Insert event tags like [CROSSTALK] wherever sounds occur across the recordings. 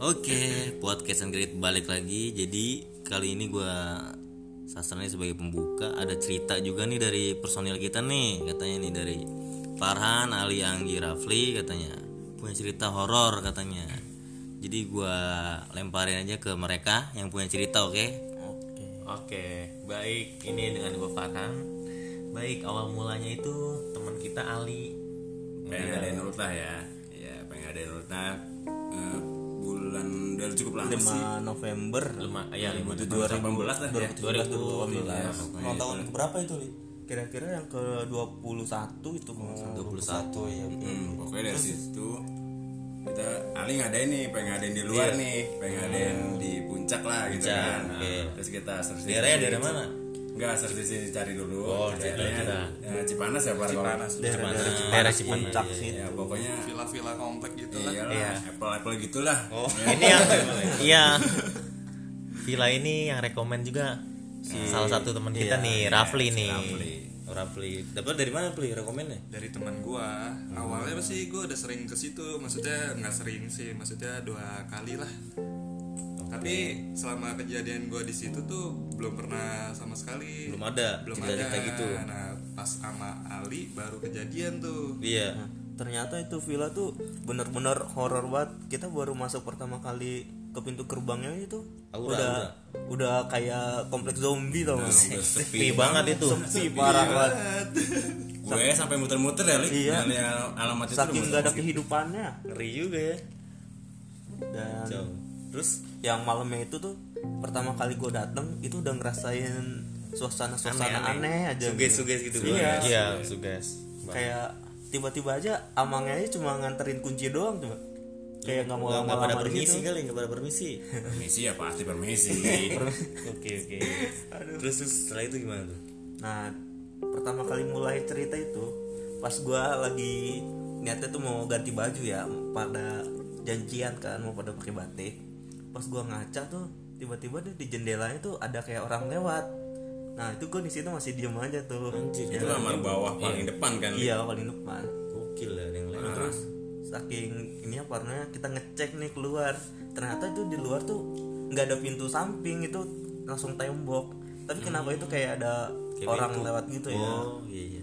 Oke, podcast and Great balik lagi. Jadi kali ini gua sasarannya sebagai pembuka. Ada cerita juga nih dari personil kita nih, katanya nih dari Farhan, Ali, Anggi, Rafli katanya punya cerita horor katanya. Jadi gua lemparin aja ke mereka yang punya cerita, oke? Oke. Oke, baik. Ini dengan gue Farhan. Baik, awal mulanya itu teman kita Ali. pengen ada nurut lah ya ya pengen ada nurut nah udah cukup lama sih 5 November Luma, ya, lima 2018 lah ya 2018 Ulang tahun keberapa itu Li? Kira-kira yang ke 21 itu kalau salah. 21 ya. Hmm, pokoknya dari situ kita Ali ngadain nih pengen ngadain di luar nih pengen ngadain di puncak lah gitu kan Nah, terus kita di Daerahnya dari mana? Enggak, search di sini cari dulu. Oh, Daerahnya ya, Cipanas ya, Pak. Cipanas. Daerah-daerah Daerah Cipanas Cipanas, puncak iya, sih. Ya, pokoknya villa-villa komplek gitu lah iyalah, Apple-Apple gitulah. Oh, Ini yang [LAUGHS] iya. Villa ini yang rekomend juga salah satu teman kita nih, Rafli nih. Rafli. Rafli. Dapat dari mana Pli rekomennya? dari teman gua awalnya sih gua udah sering ke situ maksudnya nggak sering sih maksudnya dua kali lah tapi selama kejadian gua di situ tuh belum pernah sama sekali Belum ada belum cerita-cerita ada gitu. nah pas sama Ali baru kejadian tuh Iya. Nah, ternyata itu villa tuh bener-bener horor banget. Kita baru masuk pertama kali ke pintu gerbangnya itu Aura, udah udah kayak kompleks zombie tau gak? Udah sepi Sepi banget itu. Sepi parah banget. Gue sampai muter-muter ya, Li. Iya. Alamat itu Saking nggak ada kehidupannya Ngeri juga ya. dan Jauh. Terus yang malamnya itu tuh pertama kali gue dateng itu udah ngerasain suasana-suasana aneh, aja. gitu. suges-suges gitu. Iya. Iya, suges. kayak tiba-tiba aja amangnya aja cuma nganterin kunci doang coba kayak nggak mau Nggak pada permisi situ. kali, nggak pada permisi. Permisi ya pasti permisi. [LAUGHS] Oke oke. Terus terus setelah itu gimana tuh? nah pertama kali mulai cerita itu pas gua lagi niatnya tuh mau ganti baju ya pada janjian kan mau pada pakai batik pas gua ngaca tuh tiba-tiba tuh di jendelanya tuh ada kayak orang lewat nah itu gua di situ masih diem aja tuh Anjir, itu kamar bawah paling depan kan. Iya paling depan Gokil lah yang lain. terus saking ini apa namanya kita ngecek nih keluar ternyata itu di luar tuh nggak ada pintu samping itu langsung tembok tapi kenapa itu kayak ada Kayak orang pintu. lewat gitu ya Oh iya iya.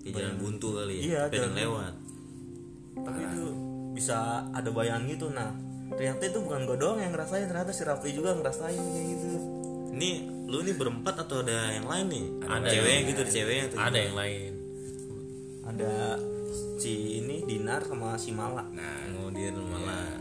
Kayak jalan buntu kali ya. Iya, Tapi ada yang jalan- lewat. tapi itu bisa ada bayang gitu nah ternyata itu bukan gue doang yang ngerasain ternyata si Rafli juga ngerasain kayak gitu. Ini lu nih berempat atau ada yang lain nih? Ada cewek yang- gitu, ada cewek atau Ada yang lain. ada si ini Dinar sama si Mala. Nah, Oh dia malah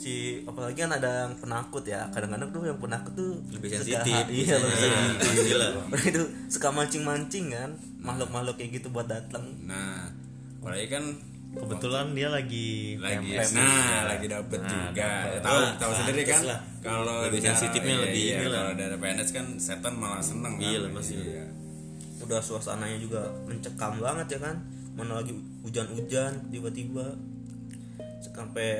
si apalagi kan ada yang penakut ya. Kadang-kadang tuh yang penakut tuh lebih suka- sensitif. [LAUGHS] iya lebih sensitif. itu suka mancing-mancing kan. Makhluk-makhluk kayak gitu buat datang nah, apalagi kan Kebetulan dia lagi lagi nah lagi dapet juga. Ya, tahu Wah, tahu sendiri kan? lah. kalau Lebih sensitifnya iya, lebih iya, inilah. kalau daerah PNS kan setan malah seneng kan. Iya lah, pasti. Iya. udah suasananya juga mencekam banget ya kan? Mana lagi hujan-hujan tiba-tiba sampai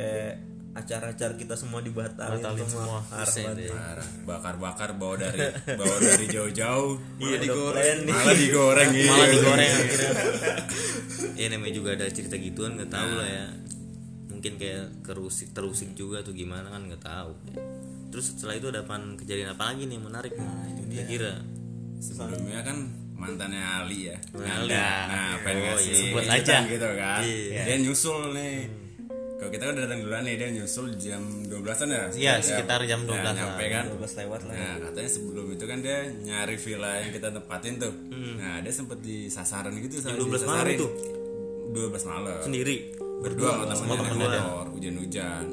acara-acara kita semua dibatalin Batalin semua. semua. Parah bakar-bakar bawa dari bawa dari jauh-jauh. Iya digoreng. malah digoreng gitu Malah digoreng akhirnya. [LAUGHS] ya namanya juga ada cerita gituan nggak tahu lah ya. Mungkin kayak kerusik terusik juga tuh gimana kan nggak tahu. Terus setelah itu ada apaan kejadian apa lagi nih yang menarik? Nah, itu dia. Kira sebelumnya kan mantannya Ali ya Ali. nah pengen Oh, ngasih iya. Sebut kejutan aja. gitu kan Iya. dia nyusul nih kalau kita kan udah datang duluan nih dia nyusul jam 12an ya Iya, sekitar jam 12 Nah, lah. nyampe kan 12 lewat lah Nah katanya sebelum itu kan dia nyari villa yang kita tempatin tuh Hmm. Nah dia sempet di sasaran gitu Jam 12 malam disasarin. Itu? 12 malam sendiri. Berdua sama berdua. motor hujan-hujan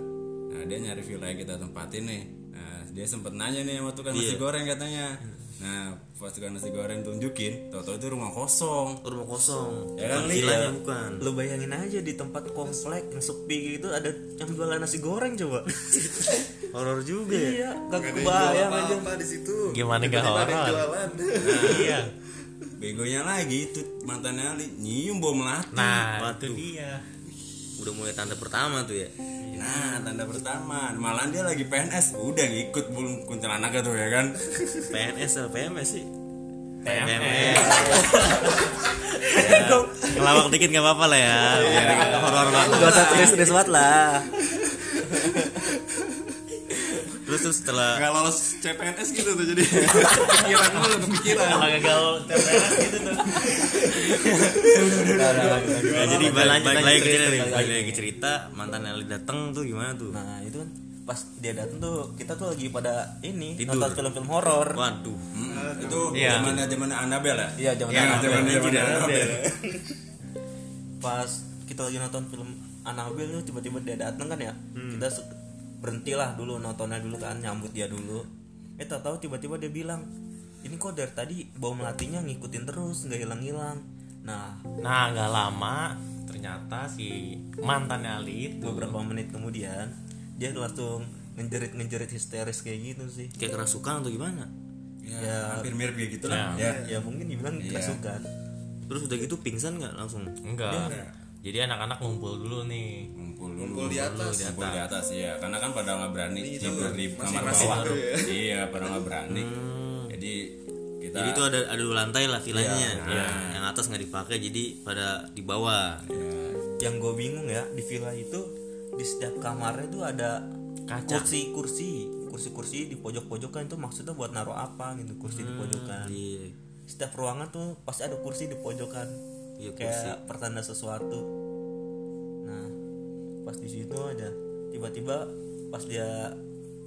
Nah dia nyari villa yang kita tempatin nih Nah dia sempet nanya nih sama tukang Iya. nasi goreng katanya Nah pas tukang nasi goreng tunjukin Tau-tau itu rumah kosong Rumah kosong. Ya kan, villanya bukan. lu bayangin aja di tempat komplek yang sepi gitu ada yang jualan nasi goreng coba [LAUGHS] Horor juga ya. iya gak Gak kebayang aja di situ Gimana yang horor? jualan Iya. Begonya lagi itu mantannya Ali Nyium bom melati Nah, itu dia. Udah mulai tanda pertama tuh ya. Nah tanda pertama Malah dia lagi PNS Udah ngikut belum kuntilanaknya tuh ya kan [LAUGHS] PNS atau PMS sih? PMS. Ngelawak dikit gak apa-apa lah ya. Biar nggak horor banget. gak usah tulis tulis banget lah terus tuh setelah nggak lolos CPNS gitu tuh jadi kepikiran dulu kepikiran gagal TPS gitu tuh Ya, jadi balik, lagi ke cerita, balik lagi. ke cerita mantan Ali datang tuh gimana tuh? nah itu kan pas dia datang tuh kita tuh lagi pada ini Tidur. nonton film-film horor Waduh, Hmm, itu Iya. zaman zaman Annabelle ya iya zaman Iya, Annabelle. zaman zaman Anjir, Annabelle pas kita lagi nonton film Annabelle tuh tiba-tiba dia datang kan ya kita se- berhentilah dulu nontonnya dulu kan nyambut dia dulu. Eh tak tahu tiba-tiba dia bilang ini kok dari tadi bau melatinya ngikutin terus nggak hilang-hilang. Nah nah nggak lama ternyata si mantannya Ali itu beberapa menit kemudian dia langsung ngejerit-ngejerit histeris kayak gitu sih. Kayak kerasukan atau gimana? ya, Ya. hampir mirip kayak gitu lah. Ya. Ya mungkin dibilang kerasukan. Terus udah gitu pingsan nggak langsung? enggak jadi anak-anak ngumpul dulu nih. Ngumpul dulu Ngumpul di atas. ngumpul di atas ya karena kan pada nggak berani tidur di kamar bawah tuh ya. iya pada nggak berani jadi kita Jadi itu ada ada dua lantai lah villanya. Yang atas nggak dipakai jadi pada di bawah. yang gue bingung ya di villa itu di setiap kamarnya tuh ada Kaca. kursi kursi kursi kursi di pojok pojokan itu maksudnya buat naruh apa gitu kursi di pojokan Iya. setiap ruangan tuh pasti ada kursi di pojokan Iya, kayak pertanda sesuatu pas di situ aja. Tiba-tiba pas dia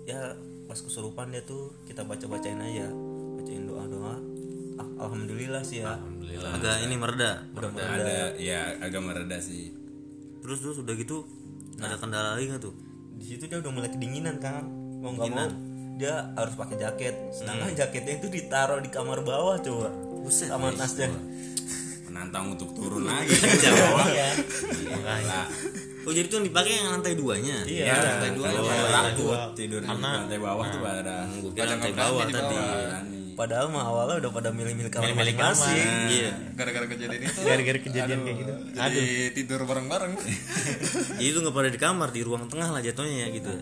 ya pas kesurupan dia tuh kita baca bacain aja. Bacain doa doa ah, alhamdulillah sih ya. Agak ini mereda. ada ya agak mereda sih. Terus terus udah gitu ada kendala lagi nggak tuh? di situ dia udah mulai kedinginan kan. Mau nggak mau. Dia harus pakai jaket. Sedangkan jaketnya itu ditaruh di kamar bawah coba. Buset, kamar guys. nasnya menantang untuk turun lagi. [LAUGHS] Iya. Nah, Oh jadi tuh yang dipakai yang lantai duanya? iya lantai dua Oh, aja lantai takut tidur di lantai bawah tuh pada Gue kira lantai bawah tadi. padahal mah awalnya udah pada milih-milih kamar kamar. masing-masing Iya. gara-gara kejadian itu gara-gara kejadian kayak gitu jadi tidur bareng-bareng [LAUGHS] Jadi itu nggak pada di kamar di ruang tengah lah jatuhnya ya gitu.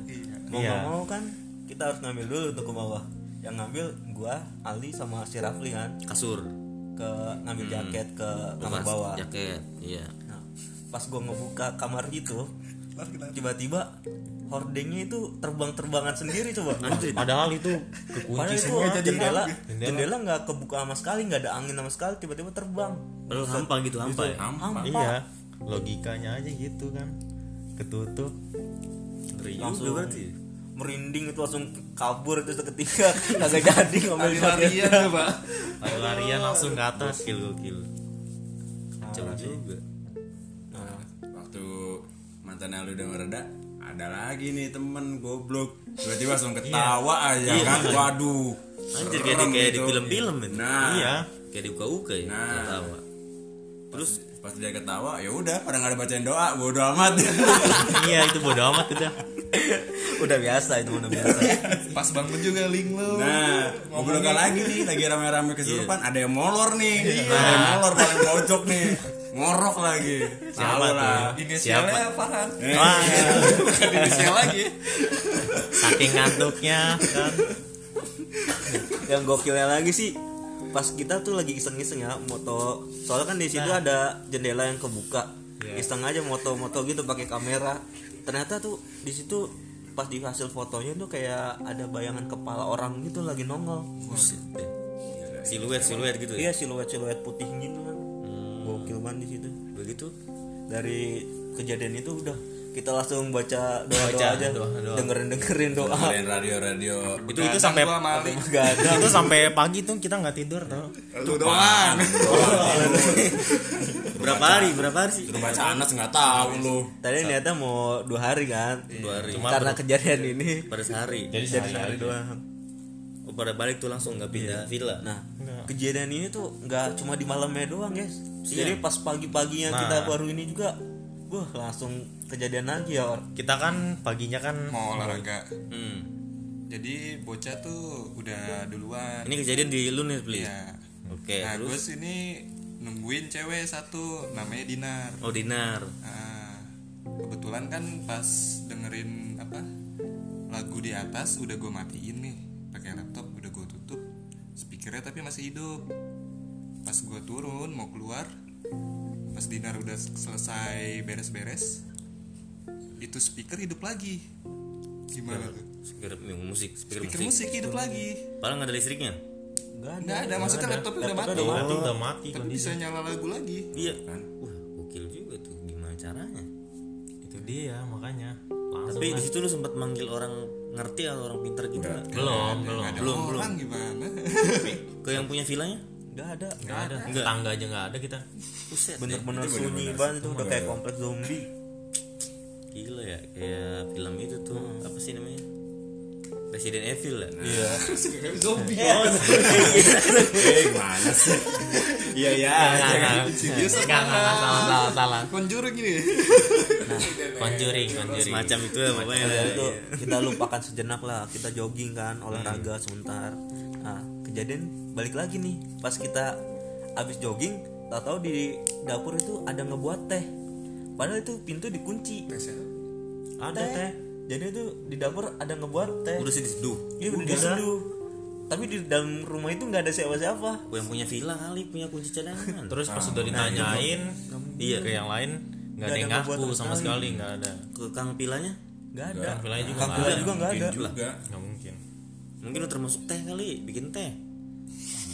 mau Iya. nggak mau kan kita harus ngambil dulu untuk ke bawah yang ngambil gua Ali sama si Rafli kan Kasur. ke ngambil jaket ke kamar bawah Jaket. Iya. Nah pas gua ngebuka kamar itu tiba-tiba hordengnya itu terbang-terbangan sendiri coba. Padahal itu Padahal kekunci itu semua jendela jendela. nggak kebuka sama sekali nggak ada angin sama sekali tiba-tiba terbang. Padahal hampa gitu hampa ya. Hampa. iya logikanya aja gitu kan. Ketutup. Ngeri langsung juga berarti. merinding itu langsung kabur itu seketika [LAUGHS] kagak jadi ngambil larian pak. Larian langsung ke atas Gokil gokil. Kacau juga. Waktu mantannya lu udah mereda ada lagi nih temen goblok. Tiba-tiba langsung ketawa aja kan waduh. Anjir kayak di, kayak di gitu. film-film itu. nah. Iya. Kayak di uka-uka ya. Nah. Ketawa. terus? pas dia ketawa ya udah pada nggak ada bacain doa bodo amat. [LAUGHS] Iya itu bodo amat udah udah biasa itu udah biasa. [LAUGHS] Pas bangun juga link lu nah ngobrol lagi nih lagi rame-rame kesurupan ada yang molor nih. Ada yang molor ngorok lagi. Siapa lah tuh? inisialnya Farhan. Eh, Wah, bukan inisial lagi. Saking ngantuknya kan. Yang gokilnya lagi sih pas kita tuh lagi iseng-iseng ya moto. Soalnya kan di situ ada jendela yang kebuka. Iseng aja moto-moto gitu pakai kamera. Ternyata tuh di situ pas di hasil fotonya tuh kayak ada bayangan kepala orang gitu lagi nongol. Buset deh. Siluet siluet gitu ya. iya siluet siluet putih gitu banget di situ. Begitu. dari kejadian itu udah kita langsung baca doa doa Baca aja. doa- doa. dengerin dengerin doa dengerin radio-radio itu itu sampai itu sampai pagi tuh kita nggak tidur tau lu doang. Berapa hari? Berapa hari sih? baca anas nggak tahu lu. Tadi niatnya mau dua hari kan? Dua hari. karena kejadian ini. Pada sehari. jadi jadi sehari doang. Oh pada balik tuh langsung nggak pindah villa. nah kejadian ini tuh nggak cuma di malamnya doang guys Iya. jadi pas pagi-paginya Nah. kita baru ini juga wah langsung kejadian lagi ya Or. kita kan paginya kan mau olahraga Hmm. jadi bocah tuh udah duluan Ini kejadian di lu nih, Pli. ya Oke, nah gue terus sini nungguin cewek satu namanya Dinar oh dinar. Nah, kebetulan kan pas dengerin apa lagu di atas udah gue matiin nih speakernya tapi masih hidup. Pas gue turun mau keluar pas dinar udah selesai beres-beres itu speaker hidup lagi. Gimana tuh? Speaker musik speaker, speaker musik. musik hidup lagi. Padahal nggak ada listriknya? Enggak ada. nggak ada maksudnya laptopnya udah mati. Berarti udah mati tapi bisa nyala lagu lagi. Iya. Wah gokil juga tuh gimana caranya? Itu dia makanya. Langsung tapi di situ lu sempat manggil orang ngerti atau orang pintar gitu nggak? belum belum. Ada. Belum, orang gimana? Ke yang punya villanya? Enggak ada. nggak ada. tetangga aja nggak ada kita. Bener-bener sunyi banget itu udah kayak kompleks zombie. Gila ya, kayak film itu tuh apa sih namanya? Resident Evil ya. Iya. [LAUGHS] [LAUGHS] zombie eh gimana sih iya ya nggak nggak nggak salah salah salah Conjuring ini conjuring conjuring Semacam itu ya pokoknya. Ya, itu kita lupakan sejenak lah. Kita jogging kan, olahraga sebentar. Nah, kejadian balik lagi nih. Pas kita habis jogging, tahu-tahu di dapur itu ada ngebuat teh. Padahal itu pintu dikunci. ada teh Jadi itu di dapur ada ngebuat teh. Udah sih diseduh. Iya udah diseduh. Tapi di dalam rumah itu nggak ada siapa-siapa. Gue yang punya villa kali punya kunci cadangan. terus pas udah ditanyain Iya. ke yang lain nggak ada yang ngaku sama sekali nggak ada ke kang pilanya Nggak ada. Yang vilanya juga Kang nggak ada juga nggak ada. juga nggak mungkin mungkin lu termasuk teh kali bikin teh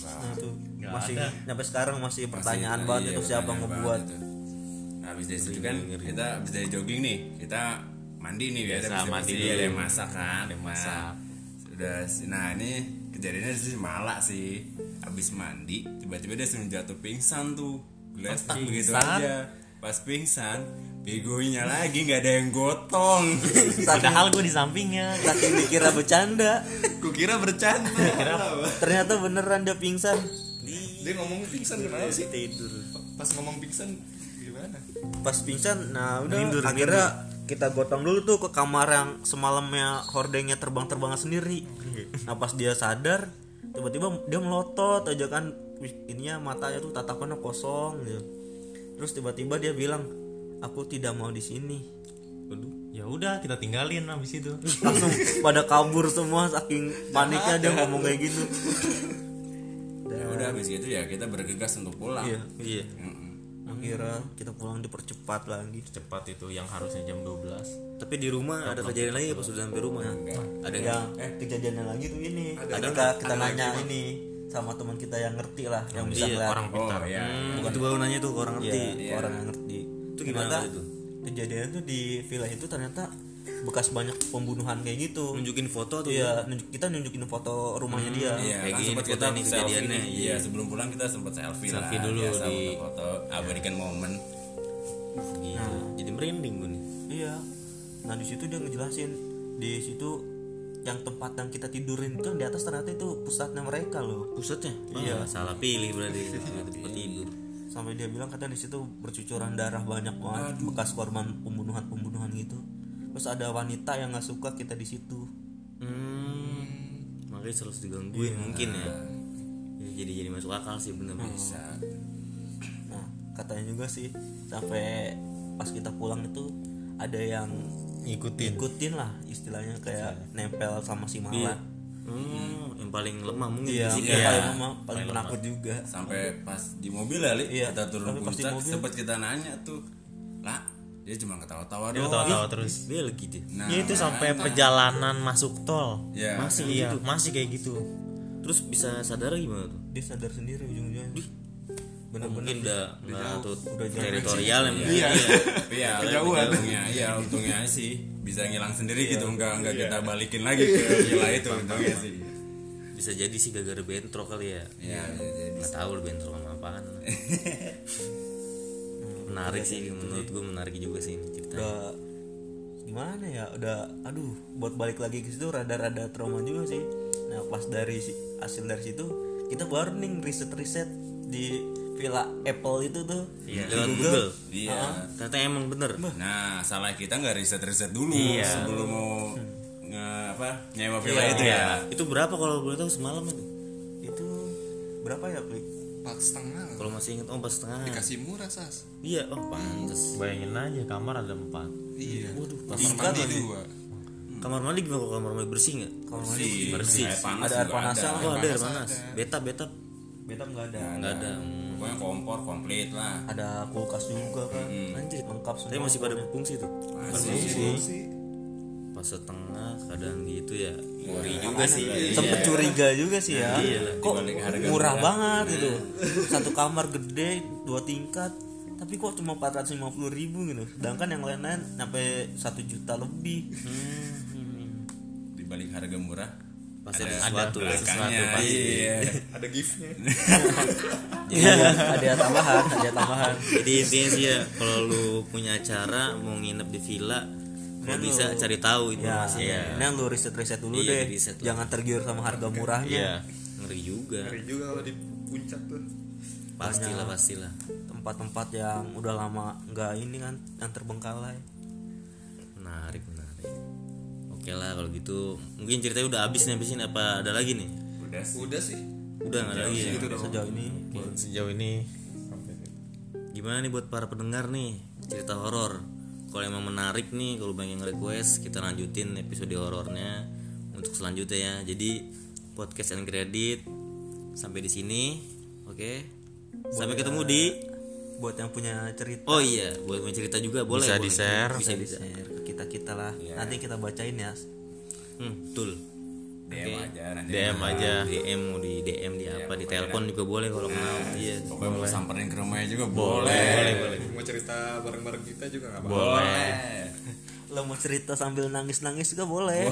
Nah, itu Nggak masih ada. sampai sekarang masih pertanyaan Masih- banget iya, itu siapa pertanyaan ngebuat. Nah, habis dari situ kan kita habis dari jogging nih kita mandi nih biasa Biasa, mandi ada yang masak kan. Ada yang masak. Nah, sudah nah ini kejadiannya sih malak sih. Habis mandi tiba-tiba dia langsung jatuh pingsan tuh. Geletak begitu aja. Pas pingsan begonya lagi nggak ada yang gotong. [LAUGHS] Padahal gue di sampingnya Saking dikira bercanda, ku [LAUGHS] kira bercanda ternyata beneran dia pingsan. dia ngomong pingsan gimana sih? Tidur. Pas ngomong pingsan gimana? Pas pingsan, nah udah akhirnya kita gotong dulu tuh ke kamar yang semalamnya hordengnya terbang-terbangan sendiri. Nah pas dia sadar, tiba-tiba dia melotot aja kan, ininya matanya tuh tatapannya kosong gitu. Terus tiba-tiba dia bilang, aku tidak mau di sini. ya udah kita tinggalin abis itu [LAUGHS] Langsung pada kabur semua saking paniknya dia ngomong kayak gitu. ya udah habis gitu ya kita bergegas untuk pulang Iya. iya Akhirnya kita pulang dipercepat lagi. cepat itu yang harusnya jam 12 tapi di rumah ada kejadian lagi pas sudah sampai rumah ada yang yang eh kejadiannya lagi tuh ini. Kita kita nanya ini sama teman kita yang ngerti lah yang bisa ngeliat. orang oh pintar ya Hmm, itu baru nanya tuh orang ngerti. Iya, orang yang ngerti. Itu gimana itu? kejadian tuh di villa itu ternyata bekas banyak pembunuhan kayak gitu. Nunjukin foto tuh iya nunjuk- kita nunjukin foto rumahnya dia. Iya, Kayak kan gini sempat kita ini selfie kejadiannya, nih. iya. Sebelum pulang kita sempat selfie, Selfie lah. dulu biasa di- foto, abadikan momen. Gila. jadi merinding gue nih. Iya. Nah di situ dia ngejelasin di situ yang tempat yang kita tidurin itu di atas ternyata itu pusatnya mereka loh. Pusatnya? Iya. Salah pilih berarti [LAUGHS] tempat tidur. Sampai dia bilang katanya di situ bercucuran darah banyak banget bekas korban pembunuhan pembunuhan gitu terus ada wanita yang nggak suka kita di situ. Hmm, makanya selalu digangguin mungkin ya. ya jadi jadi masuk akal sih bener bisa. Nah katanya juga sih sampai pas kita pulang itu ada yang ngikutin. ikutin lah istilahnya kayak nempel sama si Mala hmm, yang paling lemah mungkin iya fisiknya. yang paling lama paling penakut juga. Sampai pas di mobil ya, Li, Iya, kita turun puncak, sempat kita nanya tuh, dia cuma ketawa-tawa dia doang. tawa-tawa terus. Belgi deh Nah, ya itu sampai perjalanan masuk tol. Ya, masih iya masih kayak gitu. Terus bisa sadar gimana tuh? Dia sadar sendiri ujung-ujungnya. Bener mungkin udah nggak tuh udah teritorial yang Iya, iya. Ya, kejauhan. Untungnya, iya, untungnya sih bisa ngilang sendiri gitu, enggak enggak kita balikin lagi ke villa itu untungnya sih. bisa jadi sih gara-gara bentrok kali ya. Ya, jadi. Nggak tahu bentrok sama apaan [LAUGHS] menarik sih menurut gue menarik juga sih ini ceritanya. Udah gimana ya udah aduh buat balik lagi ke situ rada-rada trauma juga sih. Nah pas dari si- hasil dari situ kita baru nih riset-riset di villa Apple itu tuh. Iya lewat Google. Iya. ternyata emang bener. Nah, salah kita nggak riset-riset dulu sebelum mau nge apa nyewa villa Iya, itu ya. itu berapa kalau boleh tahu semalam itu? Itu berapa ya Plik? Empat setengah. Kalau masih inget oh pas setengah. Dikasih murah sas. Iya oh. Pantes. Bayangin aja kamar ada empat. Iya. Waduh kamar mandi dua. Kamar mandi gimana kalau kamar mandi bersih nggak? Bersih, Bersih. Air panas Ada air panasnya. Ada. oh ada air panas panas. ada. beta beta beta nggak ada. Nggak ada. Hmm. Pokoknya kompor komplit lah. ada kulkas juga kan anjir lengkap semua tapi masih pada fungsi tuh. Masih. pas setengah kadang gitu ya. Ngeri juga sih. Sempet curiga juga sih ya. Kok dibalik harga murah. banget gitu. Satu kamar gede dua tingkat tapi kok cuma 450 ribu gitu. Sedangkan yang lain-lain sampai satu juta lebih. Di balik harga murah pasti ada sesuatu ya. belakangnya. iya. Ada giftnya. [LAUGHS] Iya, ada tambahan ada tambahan. Jadi intinya sih ya kalau lu punya acara mau nginep di villa kalau bisa cari tahu ya informasinya ini lu riset riset dulu Iya, deh. riset jangan tergiur sama harga murahnya iya ngeri juga. Ngeri juga kalau di puncak tuh. Pastilah pastilah. tempat-tempat yang udah lama nggak ini kan yang terbengkalai. Menarik menarik. Oke lah kalau gitu. Mungkin ceritanya udah habis nih habis ini apa ada lagi nih? Udah sih. Udah sih. Udah nggak ada lagi ya? sejauh ini. Sejauh ini. Gimana nih buat para pendengar nih cerita horor kalau emang menarik nih kalau banyak yang request kita lanjutin episode horornya untuk selanjutnya ya. Jadi podcast and credit sampai di sini oke? Sampai ketemu di buat yang punya cerita. Oh iya buat punya cerita juga boleh Bisa boleh. di-share. bisa bisa share ke kita kita lah nanti kita bacain ya. Hmm, betul. DM aja nanti. DM aja DM mau di DM di apa di telepon juga boleh kalau kenal iya pokoknya mau samperin ke rumahnya juga boleh boleh. mau cerita bareng-bareng kita juga nggak apa boleh. Lo mau cerita sambil nangis nangis juga boleh,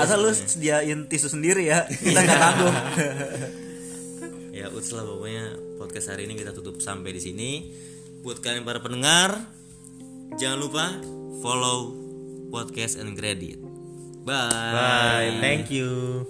asal lu sediain tisu sendiri ya kita nggak tanggung. [LAUGHS] Ya uts lah pokoknya podcast hari ini kita tutup sampai di sini. Buat kalian para pendengar jangan lupa follow podcast and credit. Bye. Bye. Thank you